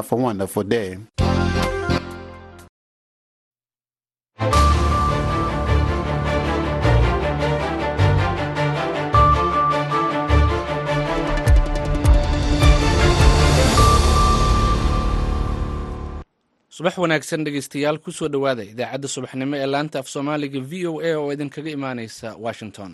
Have a wonderful day. subax wanaagsan dhegeystayaal ku soo dhowaada idaacadda subaxnimo ee laanta af soomaaliga v o a oo idinkaga imaaneysa washington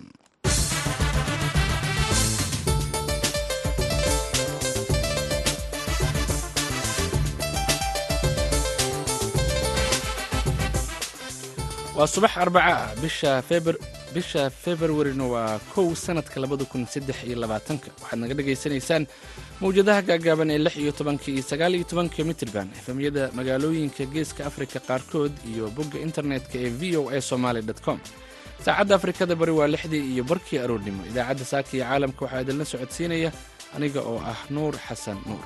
waa subax arbaca ah bisha februarina waa kow sanadka labada kun saddex iyo labaatanka. Waxaad naga dhagaysanaysaan mawjadaha gaagaaban ee lix iyo tobanka iyo sagaal iyo tobanka mitrban efemyada magaalooyinka geeska afrika qaarkood iyo bogga internetka ee v o a somaly com. Saacadda afrikada bari waa lixdii iyo barkii aroornimo. Idaacadda saaka iyo caalamka waxaa idinla socodsiinaya aniga oo ah nuur xasan nuur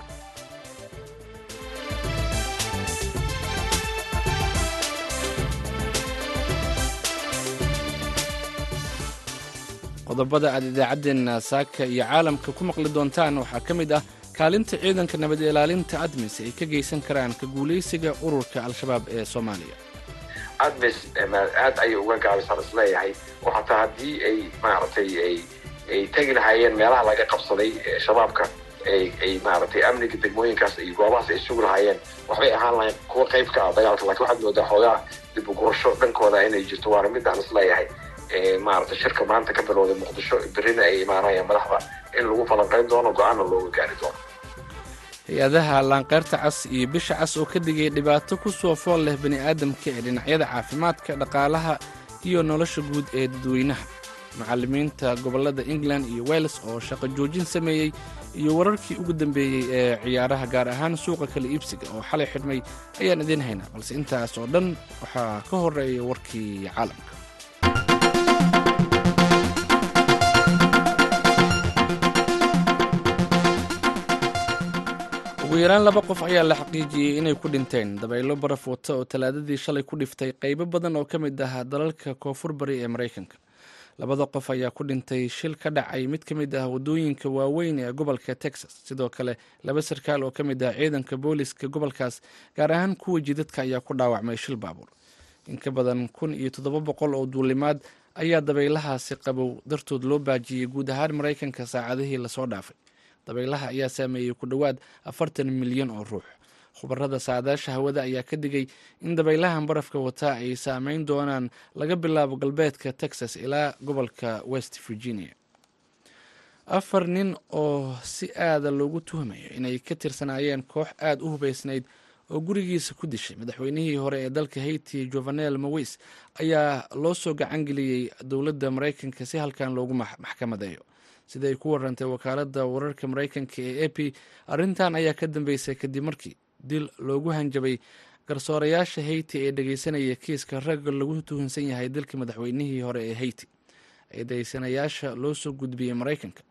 qodobada aad idaacaddeenna saaka iyo caalamka ku maqli doontaan waxaa ka mid ah kaalinta ciidanka nabad ilaalinta admis ay ka geysan karaan ka guulaysiga ururka al-shabaab ee soomaaliya. Admis aad ayay uga gaabisaan is leeyahay. Oo hataa haddii ay maaragtay ay tegi lahaayeen meelaha laga qabsaday shabaabka ay maaragtay amniga degmooyinkaas iyo goobahaas ay sugi lahaayeen. Waxbay ahaan lahayn kuwa qayb ka ah dagaalka lakiin waxaad moodaa xoogaa dib ugurasho dhankooda inay jirto waana midaan is leeyahay maaragtay shirka maanta ka bilowday muqdisho berina ay imaanayaan madaxda in lagu falanqayn doono go'aanna looga gaari doono. Hay'adaha laanqeyrta cas iyo bisha cas oo ka digay dhibaato ku soo fool leh bani aadamka ee dhinacyada caafimaadka dhaqaalaha iyo nolosha guud ee dadweynaha. Macallimiinta gobollada england iyo wales oo shaqo joojin sameeyey iyo wararkii ugu dambeeyey ee ciyaaraha gaar ahaan suuqa kala iibsiga oo xalay xidhmay ayaan idiin haynaa balse intaas oo dhan waxaa ka horreeya warkii caalamka ugu yaraan laba qof ayaa la xaqiijiyey inay ku dhinteen. Dabaylo baraf wata oo talaadadii shalay ku dhiftay qaybo badan oo ka mid ah dalalka koonfur bari ee maraykanka labada qof ayaa ku dhintay shil ka dhacay mid ka mid ah waddooyinka waaweyn ee gobolka texas. Sidoo kale laba sarkaal oo ka mid ah ciidanka booliska gobolkaas gaar ahaan kuwa jidadka ayaa ku dhaawacmay shil baabuur in ka badan kun iyo toddoba boqol oo duulimaad ayaa dabaylahaasi qabow. Dartood loo baajiyey guud ahaan maraykanka saacadihii la soo dhaafay dabaylaha ayaa saameeyey ku dhowaad afartan milyan oo ruux. Khubarada saadaasha hawada ayaa ka digay in dabaylahan barafka wataa ay saameyn doonaan laga bilaabo galbeedka texas ilaa gobolka west virginia. Afar nin oo si aada loogu tuhmayo inay ka tirsanaayeen koox aada u hubeysnayd oo gurigiisa ku dishay madaxweynihii hore ee dalka haiti jovenel mowis ayaa loo soo gacangeliyey dowladda maraykanka si halkan loogu maxkamadeeyo sida ku warantay wakaaladda wararka maraykanka ee a p. Arrintan ayaa ka dambeysay kadib markii dil loogu hanjabay garsoorayaasha haiti ee dhegeysanaya kiiska ragga lagu tuhunsan yahay dilka madaxweynihii hore ee haiti. Eedeysanayaasha loo soo gudbiyey maraykanka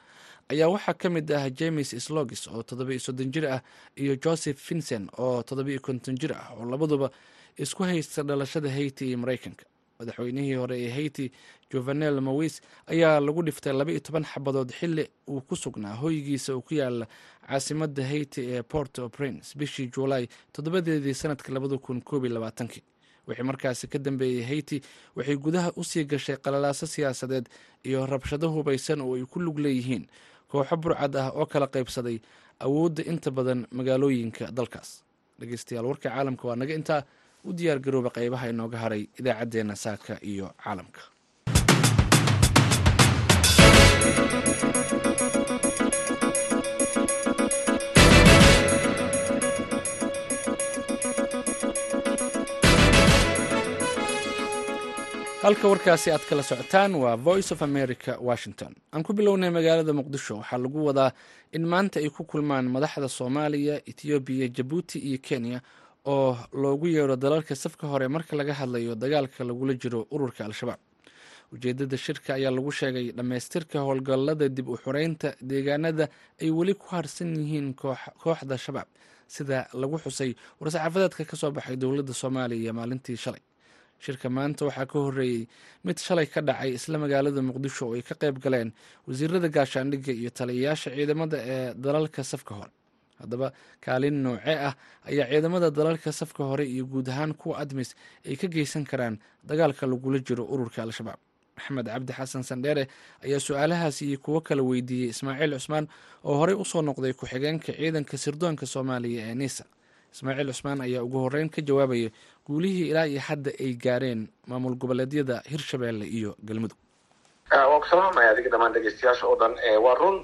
ayaa waxaa ka mid ah james slogis oo toddobiiyo soddon jir ah iyo joseph vincent oo toddobiiyo konton jir ah oo labaduba isku haysta dhalashada haiti iyo maraykanka madaxweynihii hore ee haiti jovenel mowis ayaa lagu dhiftay laba iyo toban xabadood xili uu ku sugnaa hoygiisa oo ku yaalla caasimadda haiti ee port o prince bishii juulaay toddobadeedii sanadka labada kun koob iyo labaatankii. Wixii markaasi ka dambeeyey haiti waxay gudaha u sii gashay qalalaaso siyaasadeed iyo rabshado hubaysan oo ay ku lug leeyihiin. Kooxo burcad ah oo kala qaybsaday awoodda inta badan magaalooyinka dalkaas. Dhegeystayaal warka caalamka waa naga intaa u diyaar garooba qaybaha inooga haray idaacaddeenna saaka iyo caalamka. Halka warkaasi aad kala socotaan waa voice of america washington. Aan ku bilownay magaalada muqdisho. Waxaa lagu wadaa in maanta ay ku kulmaan madaxda soomaaliya etoobiya jabuuti iyo kenya oo loogu yeero dalalka safka hore marka laga hadlayo dagaalka lagula jiro ururka al-shabaab. Ujeedada shirka ayaa lagu sheegay dhammaystirka howlgallada dib u xoreynta deegaanada ay weli ku harsan yihiin kooxda shabaab sida lagu xusay war-saxaafadeedka ka soo baxay dowladda soomaaliya maalintii shalay. Shirka maanta waxaa ka horreeyey mid shalay ka dhacay isla magaalada muqdisho oo ay ka qayb galeen wasiirada gaashaandhigga iyo taliyayaasha ciidamada ee dalalka safka hore haddaba kaalin nooce ah ayaa ciidamada dalalka safka hore iyo guud ahaan kuwa admis ay ka geysan karaan dagaalka lagula jiro ururka al-shabaab. Maxamed cabdi xasan sandheere ayaa su'aalahaas iyo kuwo kala weydiiyey ismaaciil cusmaan oo horey u soo noqday ku-xigeenka ciidanka sirdoonka soomaaliya ee nisa ismaaciil cusmaan ayaa ugu horeyn ka jawaabaya guulihii ilaa iyo hadda ay gaareen maamul goboleedyada hirshabeelle iyo galmudug. Waa ku salaamaya adiga dhamaan dhegeystayaasha oo dhan. Waa run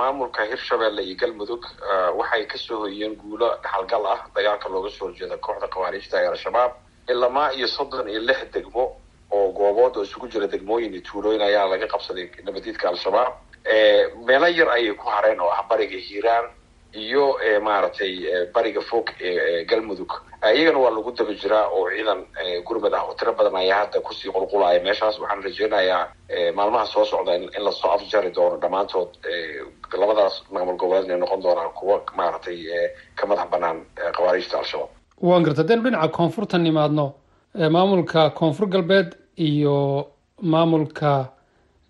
maamulka hirshabeelle iyo galmudug waxay ka soo hoyiyeen guulo dhaxalgal ah dagaalka looga soo horjeeda kooxda khawaariijta ee al-shabaab ilamaa iyo soddon iyo lix degmo oo goobood oo isugu jira degmooyin iyo tuulooyin ayaa laga qabsaday nabadiidka al-shabaab meelo yar ayay ku hareen oo ah bariga hiiraan iyo maaragtay bariga fog ee galmudug. Iyagana waa lagu daba jiraa oo ciidan gurmad ah oo tiro badan ayaa hadda ku sii qulqulaya. Meeshaas waxaan rajeynayaa maalmaha soo socda in la soo afjari doono dhammaantood labadaas maamul goboleed inay noqon doonaan kuwo maaragtay ka madax banaan khawaariijta al-shabaab. Waan garta hadaynu dhinaca koonfurta nimaadno maamulka koonfur galbeed iyo maamulka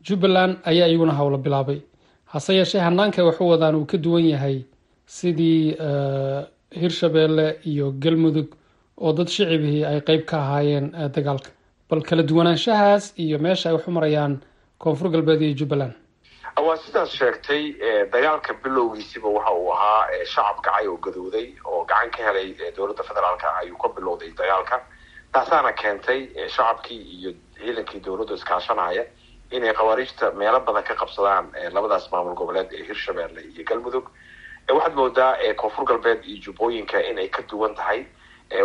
jubbaland ayaa iyaguna howlo bilaabay. Hase yeeshee hanaanka wax u wadaan uu ka duwan yahay sidii hirshabeelle iyo galmudug oo dad shicibihii ay qeyb ka ahaayeen dagaalka. Bal kala duwanaanshahaas iyo meesha ay wax u marayaan koonfur galbeed iyo jubbaland. Waa sidaas sheegtay dagaalka bilowgiisiba waxa uu ahaa shacab kacay oo gadooday oo gacan ka helay dowladda federaalka ayuu ka bilowday dagaalka. Taasaana keentay shacabkii iyo ciidankii dowladda iskaashanaya inay khawaariijta meelo badan ka qabsadaan labadaas maamul goboleed ee hirshabeelle iyo galmudug waxaad moodaa koonfur galbeed iyo jubbooyinka inay ka duwan tahay.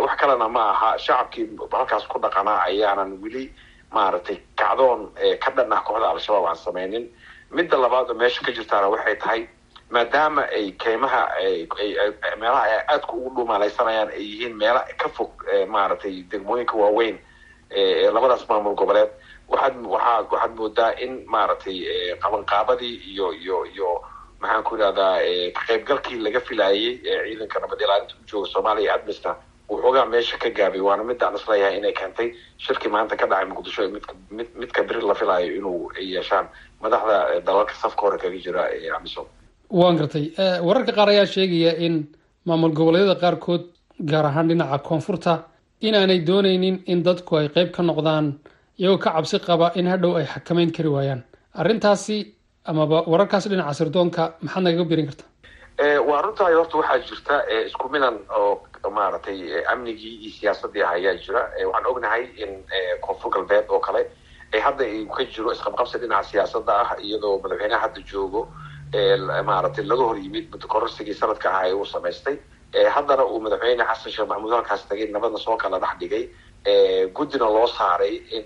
Wax kalena ma aha shacabkii halkaas ku dhaqanaa ayaanan weli maaragtay kacdoon ka dhan ah kooxda al-shabaab aan sameynin. Midda labaad oo meesha ka jirtaana waxay tahay maadaama ay keymaha meelaha ay aadka ugu dhumaalaysanayaan ay yihiin meela ka fog maaragtay degmooyinka waaweyn labadaas maamul goboleed. Waxaad waxaad waxaad moodaa in maaragtay qabanqaabadii iyo iyo iyo maxaan ku idhahdaa ka qaybgalkii laga filaayey ciidanka nabad ilaalinta u jooga soomaaliya admisna wuxoogaa meesha ka gaabay waana midaan is leeyahay inay keentay. Shirkii maanta ka dhacay muqdisho mid midka beri la filaayo inuu yeeshaan. Madaxda dalalka safka hore kaga jira ee amisom. Waan gartay. Wararka qaar ayaa sheegaya in maamul goboleedyada qaarkood gaar ahaan dhinaca koonfurta inaanay dooneynin in dadku ay qeyb ka noqdaan iyagoo ka cabsi qaba in hadhow ay xakameyn kari waayaan. Arrintaasi amaba wararkaas dhinaca sirdoonka maxaad nagaga birin karta waa runtahay horta waxaa jirta isku midan oo maaragtay amnigii iyo siyaasadii ayaa jira. Waxaan ognahay in koonfur galbeed oo kale hadda ka jiro isqabqabsi dhinaca siyaasada ah iyadoo madaxweyneha hadda joogo maaragtay laga hor yimid kororsigii sanadka ahaa ee uu samaystay. Haddana uu madaxweyne xasan sheekh maxamuud halkaas tagay nabadna soo kala dhex dhigay guddina loo saaray in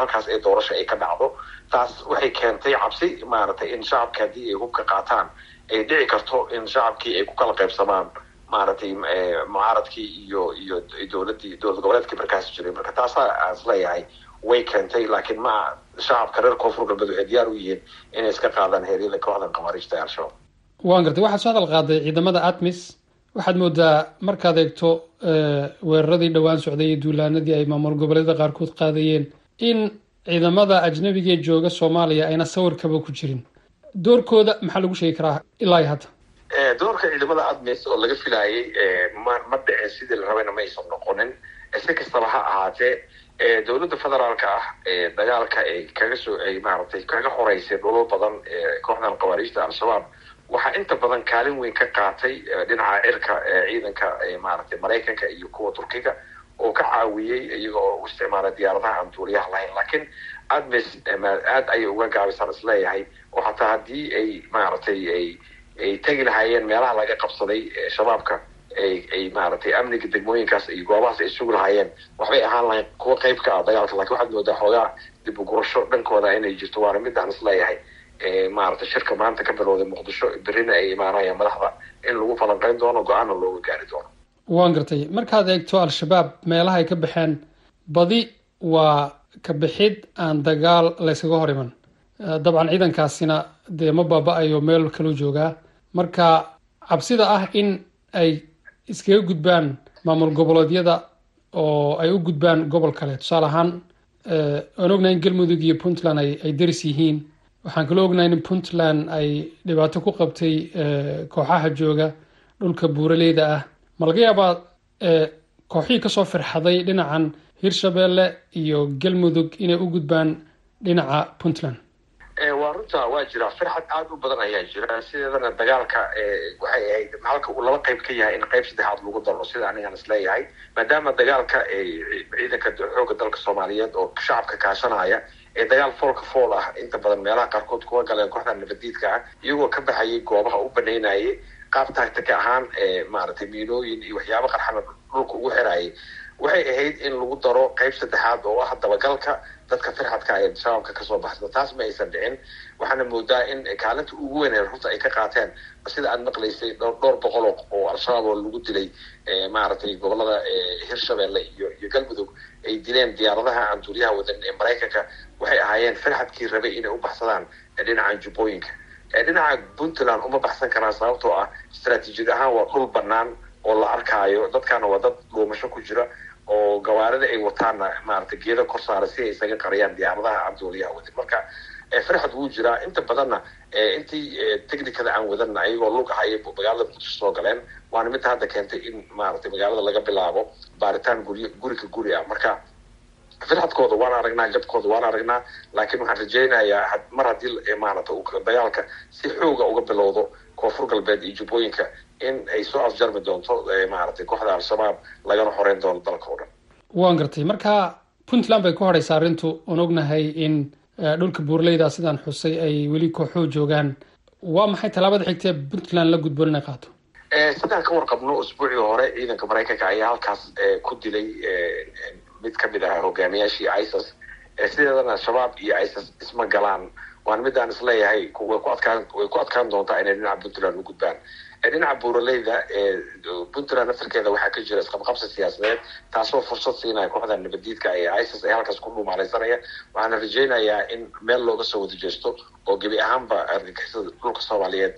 halkaas ee doorasho ay ka dhacdo. Taas waxay keentay cabsi maaragtay in shacabka haddii ay hubka qaataan ay dhici karto in shacabkii ay ku kala qaybsamaan maaragtay mucaaradkii iyo iyo dowladdii dowlad goboleedkii markaas jiray. Marka taasaa aan is leeyahay way keentay laakiin ma shacabka reer koonfur galbeed waxay diyaar u yihiin inay iska qaadaan heeryada kooxdan khawaariijta ee al-shabaab waan gartay waxaad soo hadal qaaday ciidamada atmis waxaad moodaa markaad eegto weeraradii dhowaan socday iyo duulaanadii ay maamul goboleedyada qaarkood qaadayeen in ciidamada ajnabiga ee jooga soomaaliya ayna sawirkaba ku jirin. Doorkooda maxaa lagu sheegi karaa? Ilaa hadda. Doorka ciidamada admis oo laga filaayay ma ma dhicin sidii la rabayna ma aysan noqonin. Si kastaba ha ahaatee dowladda federaalka ah dagaalka ay kaga soo ay maaragtay kaga horeysay dhulal badan kooxdan khawaariijta al-shabaab waxaa inta badan kaalin weyn ka qaatay dhinaca cirka ciidanka maaragtay maraykanka iyo kuwa turkiga oo ka caawiyey iyaga oo u isticmaala diyaaradaha aan duuliyaha lahayn. Laakiin aad ayay uga gaabisaan is leeyahay oo hataa haddii ay maaragtay ay ay tegi lahaayeen meelaha laga qabsaday shabaabka ay ay maaragtay amniga degmooyinkaas iyo goobahaas ay sugi lahaayeen. Waxbay ahaan lahayn kuwa qayb ka ah dagaalka laakiin waxaad moodaa xoogaa dib u gurasho dhankooda inay jirto waana midaan is leeyahay maaragtay shirka maanta ka bilowday muqdisho berina ay imaanayaan madaxda in lagu falanqeyn doono go'aana looga gaari doono. Waan gartay. Markaad eegto al-shabaab meelaha ay ka baxeen badi waa ka bixid aan dagaal layskaga hor iman. Dabcan ciidankaasina dee ma baaba-ayo meel kaluu joogaa marka cabsida ah in ay iskaga gudbaan maamul goboleedyada oo ay u gudbaan gobol kale tusaale ahaan aan ognahay in galmudug iyo puntland ay deris yihiin waxaan kaloo ognahay in puntland ay dhibaato ku qabtay kooxaha jooga dhulka buuraleyda ah. Ma laga yaabaa kooxihii ka soo firxaday dhinacan hirshabeelle iyo galmudug inay u gudbaan dhinaca puntland. Waa runta waa jira. Firxad aada u badan ayaa jira. Sideedana dagaalka waxay ahayd halka uu laba qayb ka yahay in qayb saddexaad lagu daro sida anigaan is leeyahay maadaama dagaalka ciidanka xooga dalka soomaaliyeed oo shacabka kaashanaya ee dagaal foolka fool ah. Inta badan meelaha qaarkood kuwa galeen kooxda nabadiidka ah iyagoo ka baxayay goobaha u banaynayay qaab taagtika ahaan maaragtay miinooyin iyo waxyaaba qarxana dhulka ugu xirayay. Waxay ahayd in lagu daro qayb saddexaad oo ah dabagalka dadka firxadka ee shabaabka ka soo baxsada taas ma aysan dhicin waxaana moodaa in kaalinta ugu weyn runta ay ka qaateen sida aad maqlaysay dhowr boqol oo al-shabaab oo lagu dilay maaragtay gobollada hirshabeelle iyo iyo galmudug ay dileen diyaaradaha aan duuriyaha wadan ee maraykanka waxay ahaayeen firxadkii rabay inay u baxsadaan dhinacan jubbooyinka dhinaca puntland uma baxsan karaan sababtoo ah istraatiijiyad ahaan waa dhul banaan oo la arkaayo. Dadkaana waa dad dhuumasho ku jira oo gawaarida ay wataanna maaragtay geeda kor saara si ay isaga qariyaan diyaaradaha aan duuliyaha wadin marka firxad wuu jiraa. Inta badanna intii technicada aan wadanna ayagoo lug ahayay magaalada muqdisho soo galeen. Waana midda hadda keentay in maaragtay magaalada laga bilaabo baaritaan guri guriga guri ah. Marka firxadkooda waan aragnaa jabkooda waan aragnaa laakiin waxaan rajaynayaa mar haddii maaragtay dagaalka si xooga uga bilowdo koonfur galbeed iyo jubbooyinka in ay soo afjarmi doonto maaragtay kooxda al-shabaab lagana xoreyn doono dalka o dhan waan gartay. Marka puntland bay ku horeysa arrintu oon ognahay in dhulka buurleyda sidaan xusay ay weli kooxuu joogaan. Waa maxay tallaabada xigtee puntland la gudboon inay qaato? Sidaan ka warqabno usbuucii hore ciidanka maraykanka ayaa halkaas ku dilay mid ka mid ah hogaamiyaashii isis. Sideedana shabaab iyo isis isma galaan. Waan midaan is leeyahay way ku adkaan doontaa inay dhinaca puntland u gudbaan dhinaca buuraleyda puntland naftarkeeda waxaa ka jira isqabqabsi siyaasadeed taasoo fursad siinaya kooxda nabadiidka ee isis ee halkaas ku dhuumaalaysanaya waxaana rajaynayaa in meel looga soo wada jeesto oo gebi ahaanba argagixisada dhulka soomaaliyeed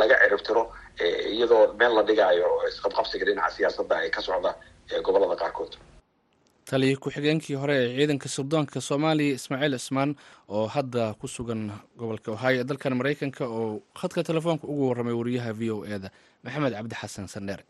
laga ciribtiro iyadoo meel la dhigaayo isqabqabsiga dhinaca siyaasadda ee ka socda gobollada qaarkood taliya ku-xigeenkii hore ee ciidanka sirdoonka soomaaliya ismaaciil cismaan oo hadda ku sugan gobolka ohio. Ee dalkan maraykanka oo khadka telefoonka ugu warramay wariyaha v o e da maxamed cabdi xasan sandheere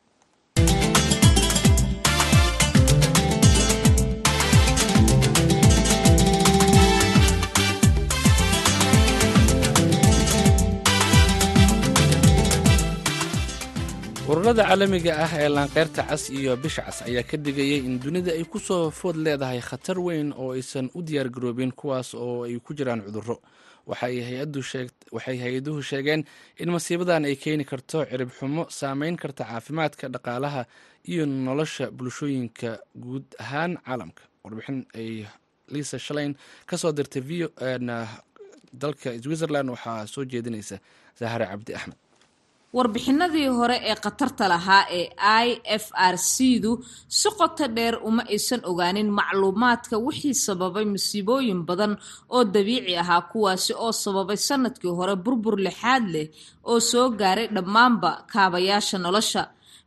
ururada caalamiga ah ee laanqeyrta cas iyo bisha cas ayaa ka digayay in dunida ay ku soo food leedahay khatar weyn oo aysan u diyaar garoobin kuwaas oo ay ku jiraan cudurro. Waxay hay'aduhu sheegeen in masiibadan ay keeni karto cirib xumo saameyn karta caafimaadka dhaqaalaha iyo nolosha bulshooyinka guud ahaan caalamka. Warbixin ay liisa shalayn ka soo dirtay dalka switzerland waxaa soo jeedinaysa zahare cabdi axmed warbixinadii hore ee khatarta lahaa ee i f r c du si qoto dheer uma aysan ogaanin macluumaadka wixii sababay masiibooyin badan oo dabiici ahaa kuwaasi oo sababay sannadkii hore burbur lixaad leh oo soo gaaray dhammaanba kaabayaasha nolosha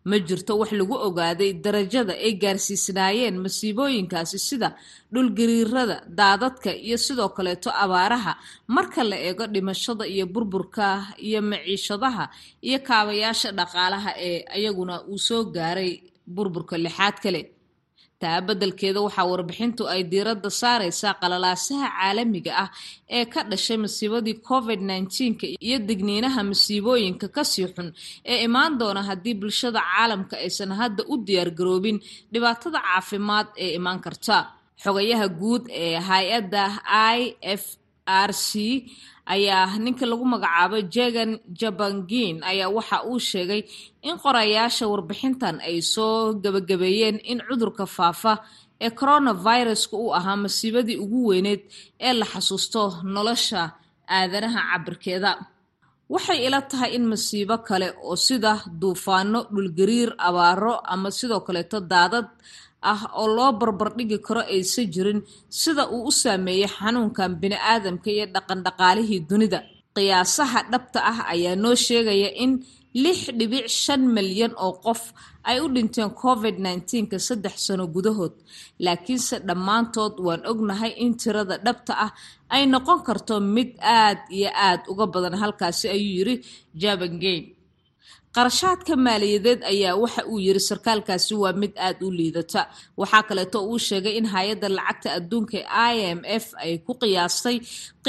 ma jirto wax lagu ogaaday darajada ay gaarsiisnaayeen masiibooyinkaasi sida dhulgariirada daadadka iyo sidoo kaleeto abaaraha. Marka la eego dhimashada iyo burburka iyo maciishadaha iyo kaabayaasha dhaqaalaha ee iyaguna uu soo gaaray burburka lixaad kale taa beddelkeeda waxaa warbixintu ay diiradda saaraysaa qalalaasaha caalamiga ah ee ka dhashay masiibadii covid nneteen-ka iyo digniinaha masiibooyinka ka sii xun ee imaan doona haddii bulshada caalamka aysan hadda u diyaargaroobin dhibaatada caafimaad ee imaan karta. Xogayaha guud ee hay'adda i f c ayaa ninka lagu magacaabay jegan jabangin ayaa waxa uu sheegay in qorayaasha warbixintan ay soo gabagabeeyeen in cudurka faafa ee coronaviruska uu ahaa masiibadii ugu weyneed ee la xasuusto nolosha aadanaha cabirkeeda waxay ila tahay in masiibo kale oo sida duufaano dhulgariir abaaro ama sidoo kaleeto daadad ah oo loo barbardhigi karo aysan jirin sida uu u saameeyey xanuunkan bini-aadamka iyo dhaqandhaqaalihii dunida. Qiyaasaha dhabta ah ayaa noo sheegaya in lix dhibic shan milyan oo qof ay u dhinteen covid nneteenka saddex sano gudahood. Laakiinse dhammaantood waan ognahay in tirada dhabta ah ay noqon karto mid aad iyo aad uga badan halkaasi ayuu yiri jabangeyn qarashaadka maaliyadeed ayaa waxa uu yiri sarkaalkaasi waa mid aada u liidata. Waxaa kaleeto uu sheegay in hay'adda lacagta adduunka i m f ay ku qiyaastay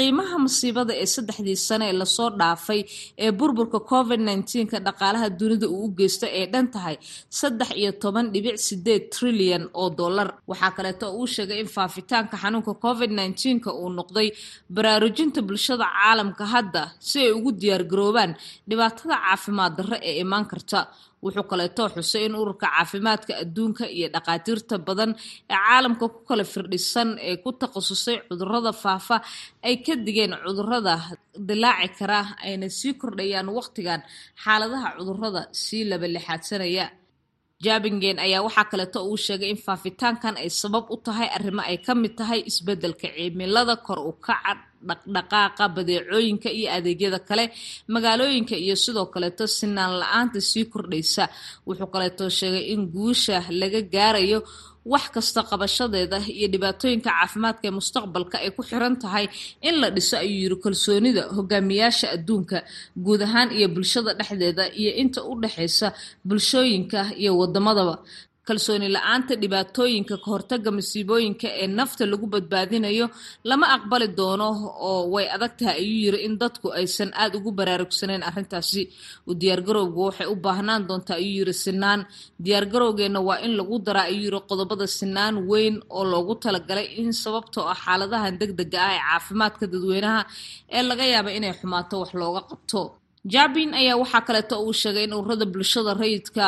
qiimaha masiibada ee saddexdii sane ee la soo dhaafay ee burburka covid nneteen-ka dhaqaalaha dunida uu u geysto ay dhan tahay saddex iyo toban dhibic sideed trilyan oo dollar. Waxaa kaleeto uu sheegay in faafitaanka xanuunka covid nneteen-ka uu noqday baraarujinta bulshada caalamka hadda si ay ugu diyaargaroobaan dhibaatada caafimaad darre ee imaan karta wuxuu kaleeto xusay in ururka caafimaadka adduunka iyo dhaqaatiirta badan ee caalamka ku kala firdhisan ee ku takhasusay cudurrada faafa ay ka digeen cudurrada dilaaci kara ayna sii kordhayaan waqtigan xaaladaha cudurrada sii laba lixaadsanaya jabingen ayaa waxaa kaleeto uu sheegay in faafitaankan ay sabab u tahay arrimo ay ka mid tahay isbeddelka cimilada kor u kaca dhaqdhaqaaqa badeecooyinka iyo adeegyada kale. Magaalooyinka iyo sidoo kaleeto sinaan la'aanta sii kordhaysa. Wuxuu kaleeto sheegay in guusha laga gaarayo wax kasta qabashadeeda iyo dhibaatooyinka caafimaadka ee mustaqbalka ay ku xiran tahay in la dhiso ayuu yiri kalsoonida hogaamiyaasha adduunka guud ahaan iyo bulshada dhexdeeda iyo inta u dhexaysa bulshooyinka iyo wadamadaba kalsooni la'aanta dhibaatooyinka kahortaga masiibooyinka ee nafta lagu badbaadinayo lama aqbali doono oo way adag tahay ayuu yiri in dadku aysan aada ugu baraarugsaneyn arrintaasi. Diyaargarowga waxay u baahnaan doontaa ayuu yiri sinaan. Diyaargarowgeenna waa in lagu daraa ayuu yiri qodobada sinaan weyn oo loogu talagalay in sababtoo ah xaaladahan deg dega ah ee caafimaadka dadweynaha ee laga yaaba inay xumaato wax looga qabto jabin ayaa waxaa kaleeto uu sheegay in ururada bulshada rayidka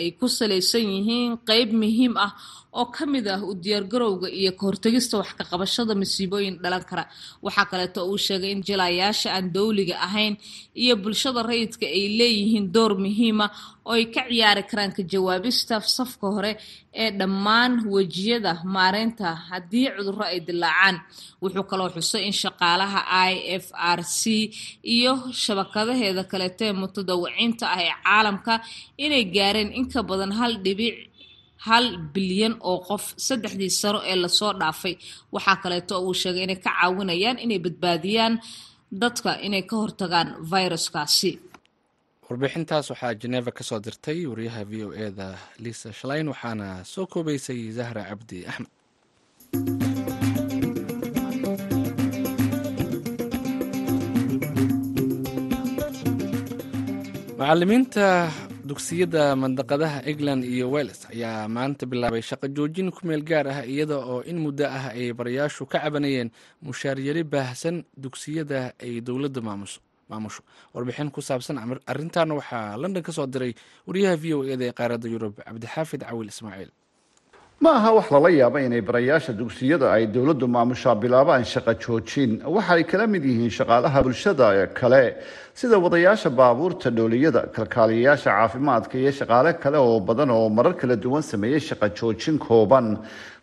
ay ku salaysan yihiin qeyb muhiim ah oo ka mid ah u diyaargarowga iyo kahortegista wax ka qabashada masiibooyin dhalan kara. Waxaa kaleeto uu sheegay in jilayaasha aan dowliga ahayn iyo bulshada rayidka ay leeyihiin door muhiima oo ay ka ciyaari karaan ka jawaabista safka hore ee dhammaan wejiyada maareynta haddii cudurro ay dilaacaan wuxuu kaloo xusay in shaqaalaha i f r c iyo shabakadaheeda kaleeto ee mutadawiciinta ah ee caalamka inay gaareen in ka badan hal dhibic hal bilyan oo qof saddexdii sano ee la soo dhaafay. Waxaa kaleeto uu sheegay inay ka caawinayaan inay badbaadiyaan dadka inay ka hortagaan viruskaasi warbixintaas waxaa jeneva ka dirtay wariyaha v o e da lisa shalayn waxaana soo koobeysay zahra cabdi axmed. Macalimiinta dugsiyada mandaqadaha england iyo wales ayaa maanta bilaabay shaqo joojin ku meel gaar ah iyada oo in muddo ah ay barayaashu ka cabanayeen mushaaryari baahsan dugsiyada ay dowladda maamusho. Warbixin ku saabsan arrintan waxaa london ka soo diray wariyaha v o e da ee qaaradda yurub cabdixaafid cawil ismaaciil ma aha wax lala yaaba inay barayaasha dugsiyada ay dowladdu maamushaa bilaabaan shaqo joojin. Waxa kala mid yihiin shaqaalaha bulshada kale sida wadayaasha baabuurta dhooliyada kalkaaliyayaasha caafimaadka iyo shaqaale kale oo badan oo marar kala duwan sameeyey shaqo joojin kooban.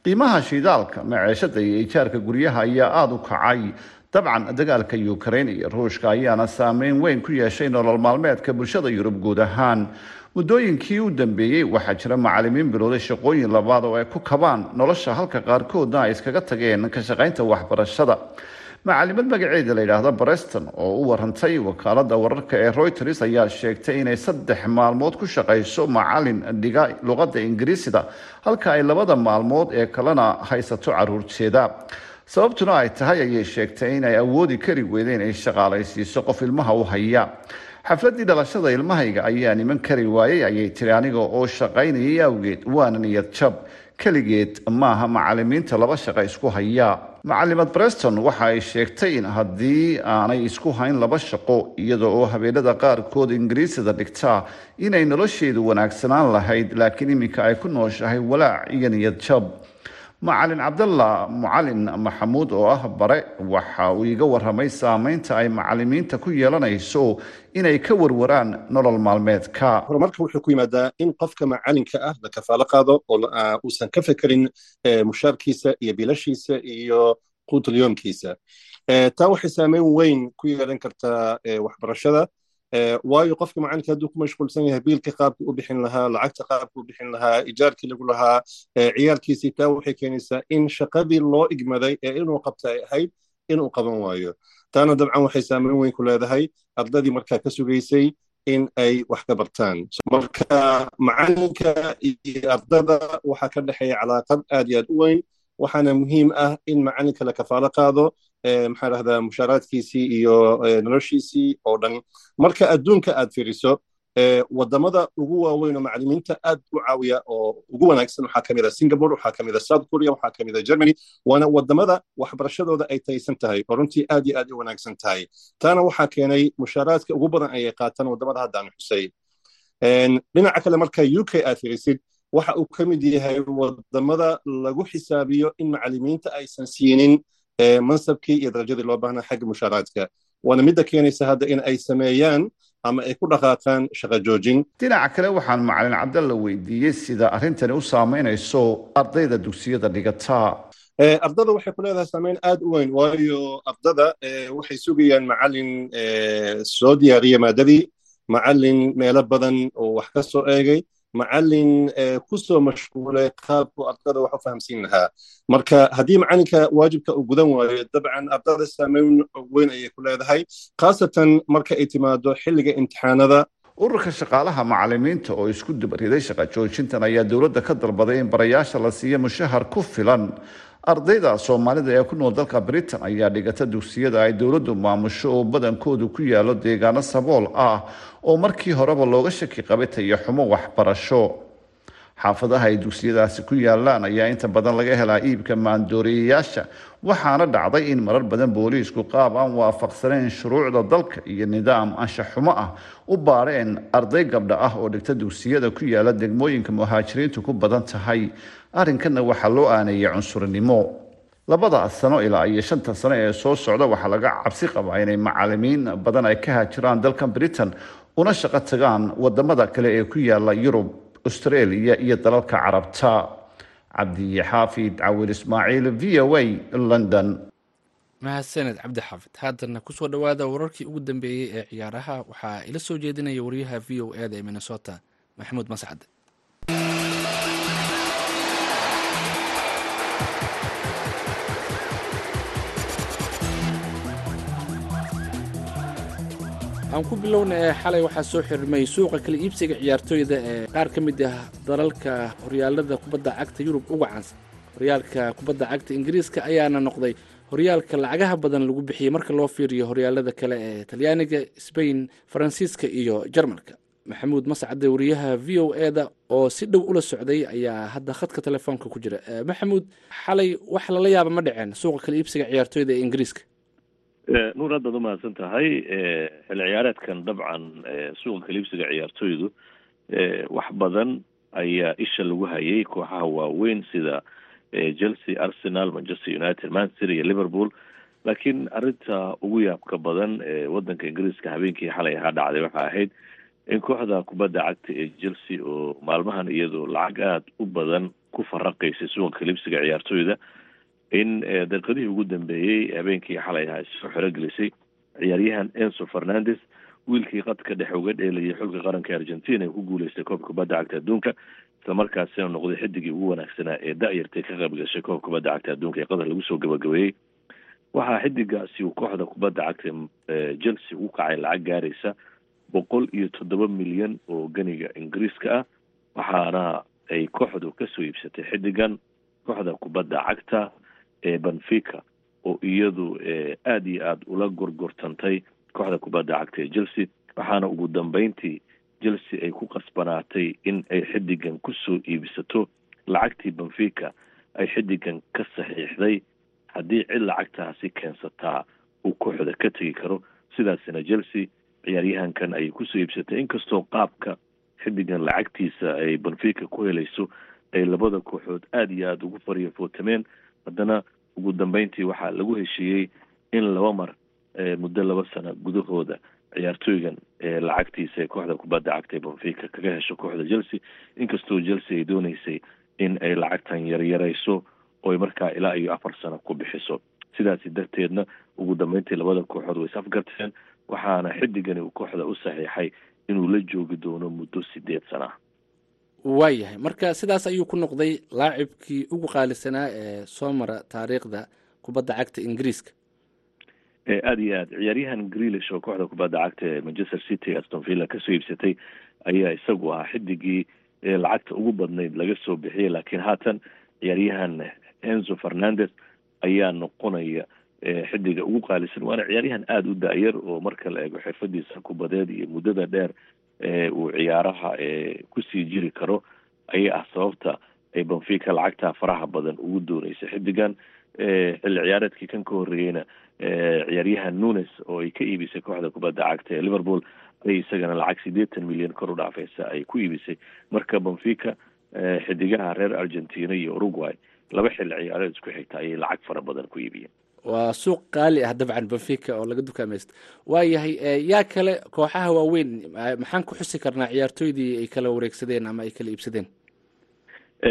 Qiimaha shidaalka maceeshada iyo ijaarka guryaha ayaa aada u kacay. Dabcan dagaalka ukrain iyo ruushka ayaana saameyn weyn ku yeeshay nolol maalmeedka bulshada yurub guud ahaan muddooyinkii u dambeeyey waxaa jira macalimiin bilowday shaqooyin labaad oo ay ku kabaan nolosha halka qaarkoodna ay iskaga tageen ka shaqaynta waxbarashada. Macalimad magaceeda la yidhaahdo breston oo u warantay wakaalada wararka ee reuters ayaa sheegtay inay saddex maalmood ku shaqayso macalin dhiga luqadda ingiriisida halka ay labada maalmood ee kalena haysato caruurteeda sababtuna ay tahay ayay sheegtay inay awoodi kari weydeen inay shaqaalaysiiso qof ilmaha u haya xafladii dhalashada ilmahayga ayaa niman kari waayey ayay tiri aniga oo shaqaynayay awgeed waana niyad jab. Keligeed maaha macalimiinta laba shaqo isku haya. Macalimad breston waxa ay sheegtay in haddii aanay isku hayn laba shaqo iyada oo habeenada qaarkood ingiriisida dhigtaa inay nolosheedu wanaagsanaan lahayd laakiin iminka ay ku nooshahay walaac iyo niyad jab macalin cabdalla mucalin maxamuud oo ah bare waxa uu iga waramay saameynta ay macalimiinta ku yeelanayso inay ka warwaraan nolol maalmeedka. Horumarka wuxuu ku yimaadaa in qofka macalinka ah la kafaalo qaado oo uusan ka fekerin mushaarkiisa iyo bilashiisa iyo quutulyoomkiisa taa waxay saameyn weyn ku yeelan kartaa waxbarashada waayo qofka macalinka hadduu ku mashquulsan yahay biilka qaabka u bixin lahaa lacagta qaabka u bixin lahaa ijaarkii lagu lahaa ciyaalkiisii taa waxay keenaysaa in shaqadii loo igmaday ee inuu qabta ay ahayd inuu qaban waayo taana dabcan waxay saameyn weyn ku leedahay ardadii markaa ka sugaysay in ay wax ka bartaan marka macalinka iyo ardada waxaa ka dhexeeya calaaqad aad iyo aad u weyn waxaana muhiim ah in macalinka la kafaalo qaado maxaa dhahdaa mushaaraadkiisii iyo noloshiisii oo dhan. Marka adduunka aad fiiriso waddamada ugu waaweyn oo macalimiinta aad u caawiya oo ugu wanaagsan waxaa ka mid a singapore waxaa ka mid a south korea waxaa ka mid a germany waana waddamada waxbarashadooda ay taysan tahay oo runtii aad iyo aad u wanaagsan tahay. Taana waxaa keenay mushaaraadka ugu badan ayay qaataan waddamada haddaan xusay. Dhinaca kale marka u k aad fiirisid waxa uu ka mid yahay waddamada lagu xisaabiyo in macalimiinta aysan siinin mansabkii iyo darajadii loo baahnaa xagga mushaaraadka waana midda keenaysa hadda in ay sameeyaan ama ay ku dhaqaaqaan shaqo joojin. Dhinaca kale waxaan macalin cabdalla weydiiyey sida arrintani u saamaynayso ardayda dugsiyada dhigataa. Ardada waxay ku leedahay saameyn aad u weyn waayo ardada waxay sugayaan macalin soo diyaariya maadadii macalin meelo badan oo wax ka soo eegay macalin ku soo mashquulay qaabku ardada wax u fahamsiin lahaa. Marka haddii macalinka waajibka uu gudan waayo dabcan ardada saameyn weyn ayay ku leedahay khaasatan marka ay timaado xilliga imtixaanada. Ururka shaqaalaha macalimiinta oo isku dubariday shaqa joojintan ayaa dowladda ka dalbaday in barayaasha la siiyo mushahar ku filan ardayda soomaalida ee ku nool dalka britain ayaa dhigata dugsiyada ay dowladdu maamusho oo badankoodu ku yaalo deegaano sabool ah oo markii horeba looga shaki qabay tayo xumo waxbarasho. Xaafadaha ay dugsiyadaasi ku yaalaan ayaa inta badan laga helaa iibka maandooreeyayaasha waxaana dhacday in marar badan booliisku qaab aan waafaqsanayn shuruucda dalka iyo nidaam anshax xumo ah u baareen arday gabdha ah oo dhigta dugsiyada ku yaalla degmooyinka muhaajiriintu ku badan tahay arrinkanna waxaa loo aaneeyay cunsurnimo labada sano ilaa iyo shanta sano ee soo socda waxaa laga cabsi qabaa inay macalimiin badan ay ka haajiraan dalkan britain una shaqo tagaan waddamada kale ee ku yaalla yurub australia iyo dalalka carabta. Cabdi xaafid cawil ismaaciil v o a london. Mahadsaned cabdi xaafid ku soo dhowaada wararkii ugu dambeeyey ee ciyaaraha waxaa ila soo jeedinaya wariyaha v o e da ee minnesota maxamuud mascade aan ku bilowna ee xalay waxaa soo xirmay suuqa kala iibsiga ciyaartooyda ee qaar ka mid ah dalalka horyaalada kubadda cagta yurub uga caansan. Horyaalka kubadda cagta ingiriiska ayaana noqday horyaalka lacagaha badan lagu bixiyey marka loo fiiriyo horyaalada kale ee talyaaniga sbain faransiiska iyo jarmalka. Maxamuud mascade wariyaha v o e da oo si dhow ula socday ayaa hadda khadka telefoonka ku jira. Maxamuud xalay wax lala yaaba ma dhaceen suuqa kala iibsiga ciyaartooyda ee ingiriiska nuur haddaad umahadsan tahay xilli ciyaareedkan dabcan suuqa kaliibsiga ciyaartooydu wax badan ayaa isha lagu hayay kooxaha waaweyn sida chelsea arsenal manchester united manchester iyo liverpool. Laakiin arinta ugu yaabka badan ee wadanka ingiriiska habeenkii xalay ahaa dhacday waxaa ahayd in kooxda kubadda cagta ee chelsea oo maalmahan iyadoo lacag aada u badan ku faraqaysay suuqa kaliibsiga ciyaartooyda in daqiiqadihii ugu dambeeyey habeenkii xalay ahaa soo xerogelisay ciyaaryahan enso fernandes wiilkii qadka dhexe uga dheelayay xulka qaranka argentina ee ku guuleystay koobka kubadda cagta adduunka islamarkaasina noqday xidigii ugu wanaagsanaa ee da-yartay ka qayb gashay koobka kubadda cagta adduunka ee qatar lagu soo gabagabeeyey. Waxaa xidigaasi uu kooxda kubadda cagta chelsea u kacay lacag gaaraysa boqol iyo toddoba milyan oo ganiga ingiriiska ah waxaana ay kooxdu ka soo iibsatay xidigan kooxda kubadda cagta ee benfica oo iyadu aada iyo aada ula gorgortantay kooxda kubadda cagta ee chelsea waxaana ugu dambeyntii chelsea ay ku qasbanaatay in ay xidigan ku soo iibsato lacagtii benfica ay xidigan ka saxiixday haddii cid lacagtaasi keensataa uu kooxda ka tegi karo. Sidaasina chelsea ciyaaryahankan ayay ku soo iibsatay inkastoo qaabka xidigan lacagtiisa ay benfica ku helayso ay labada kooxood aada iyo aada ugu faryafootameen haddana ugu dambeyntii waxaa lagu heshiiyey in laba mar muddo laba sano gudahooda ciyaartooygan lacagtiisa ee kooxda kubadda cagta ee benfica kaga hesho kooxda chelsea. Inkastoo chelsea ay dooneysay in ay lacagtan yaryarayso ooy markaa ilaa iyo afar sano ku bixiso. Sidaasi darteedna ugu dambeyntii labada kooxood way isafgarteen waxaana xidigani kooxda u saxiixay inuu la joogi doono muddo sideed sana waayahay marka sidaas ayuu ku noqday laacibkii ugu qaalisanaa ee soo mara taariikhda kubadda cagta ingiriiska. Aada iyo aad ciyaaryahan greelish oo kooxda kubadda cagta ee manchester city aston villa ka soo iibsatay ayaa isagu ahaa xidigii lacagta ugu badnayd laga soo bixiyay. Laakiin haatan ciyaaryahan enzo fernandez ayaa noqonaya xidiga ugu qaalisan. Waana ciyaaryahan aada u da-yar oo marka la eego xirfadiisa kubadeed iyo muddada dheer uu ciyaaraha ku sii jiri karo. Ayaa ah sababta ay benfica lacagta faraha badan ugu dooneysa xidigan xilli ciyaareedkii kan ka horreeyeyna ciyaaryahan nunes oo ay ka iibisay kooxda kubadda cagta ee liverpool ay isagana lacag siddeetan milyan kor u dhaafeysa ay ku iibisay. Marka benfica xidigaha reer argentina iyo uruguay laba xilli ciyaareed isku xigta ayay lacag fara badan ku iibiyeen waa suuq qaali ah dabcan benfica oo laga dukaamaysta waayahay yaa kale kooxaha waaweyn maxaan ku xusi karnaa ciyaartooydii ay kala wareegsadeen ama ay kala iibsadeen?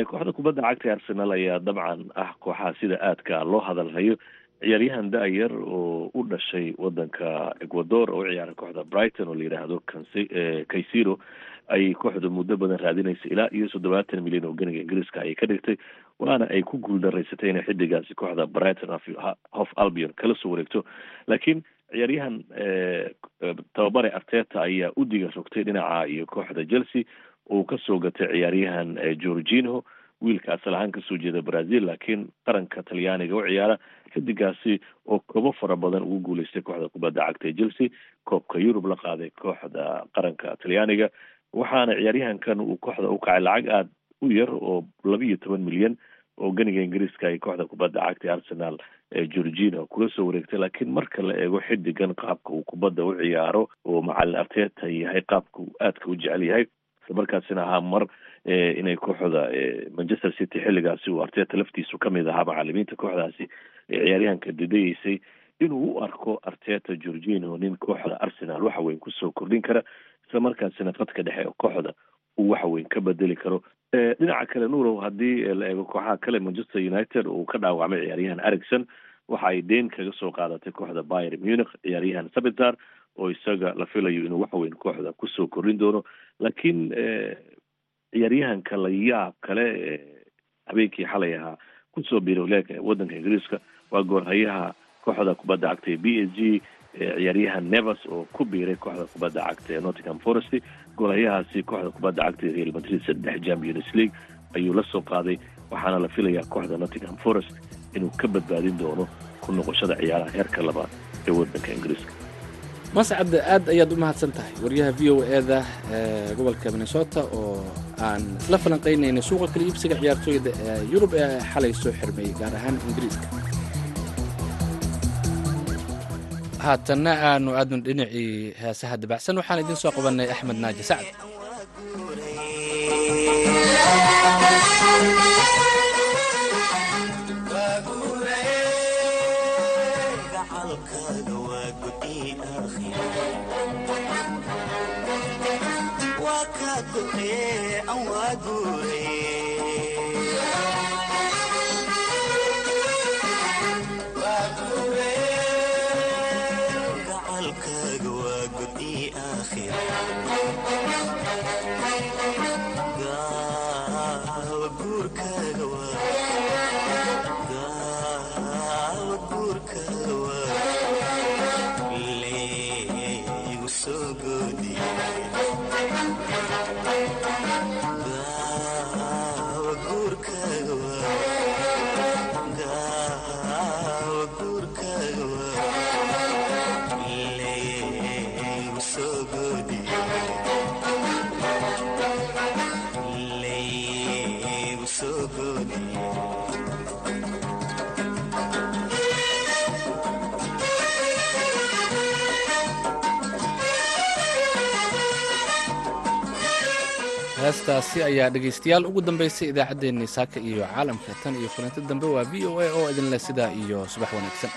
Kooxda kubadda cagta arsenal ayaa dabcan ah kooxaha sida aadka loo hadalhayo. Ciyaaryahan da-yar oo u dhashay wadanka ecuador oo u ciyaara kooxda brighton oo la yidhaahdo kaysiro ay kooxda muddo badan raadinaysa ilaa iyo toddobaatan milyan oo ganiga ingiriiska ayay ka dhigtay waana ay ku guuldaraysatay inay xidigaasi kooxda brighton hof albion kala soo wareegto. Laakiin ciyaaryahan tababare arteta ayaa u diga rogtay dhinaca iyo kooxda chelsea uu ka soo gatay ciyaaryahan georgino wiilka asal ahaan ka soo jeeda brazil laakiin qaranka talyaaniga u ciyaara. Xidigaasi oo koobo fara badan ugu guuleystay kooxda kubadda cagta ee chelsea koobka yurub la qaaday kooxda qaranka talyaaniga. Waxaana ciyaaryahankan uu kooxda u kacay lacag aada u yar oo laba iyo toban milyan oo ganiga ingiriiska ay kooxda kubadda cagta ee arsenal georgina kula soo wareegtay laakiin marka la eego xidigan qaabka uu kubadda u ciyaaro oo macalin arteta yahay qaabka aadka u jecel yahay isla markaasina ahaa mar inay kooxda manchester city xilligaasi uu arteta laftiisu ka mid ahaa macalimiinta kooxdaasi ciyaaryahanka didayeysay inuu u arko arteta georgino nin kooxda arsenal waxa weyn ku soo kordhin kara isla markaasina qadka dhexe kooxda uu waxa weyn ka bedeli karo dhinaca kale nuurow haddii la eego kooxaha kale manchester united uu ka dhaawacmay ciyaaryahan ericson waxa ay deen kaga soo qaadatay kooxda bayer munich. Ciyaaryahan sabitar oo isaga la filayo inuu waxa weyn kooxda ku soo kordhin doono. Laakiin ciyaaryahanka la yaab kale habeenkii xalay ahaa ku soo biiray leeka wadanka ingiriiska. Waa goorhayaha kooxda kubadda cagta ee b s g ciyaaryahan nevers oo ku biiray kooxda kubadda cagta ee nottingham forest. Goolhayahaasi kooxda kubadda cagta ee real madrid saddex champions league ayuu la soo qaaday waxaana la filayaa kooxda nottingham forest inuu ka badbaadin doono ku noqoshada ciyaaraha heerka labaad ee wadanka ingiriiska. Mascad aad ayaad u mahadsan tahay waryaha v o eda ee gobolka minnesota oo aan isla falanqaynaynay suuqa kala iibsiga ciyaartooyda ee yurub ee xalay soo xirmeeyey gaar ahaan ingiriiska haatanna aanu aadnu dhinacii heesaha dabacsan waxaan idiin soo qabannay axmed naaji sacad heestaasi ayaa dhegaystayaal ugu dambaysay idaacaddeenii saaka iyo caalamka tan iyo kulanti dambe waa v o a oo idinleh sidaa iyo subax wanaagsan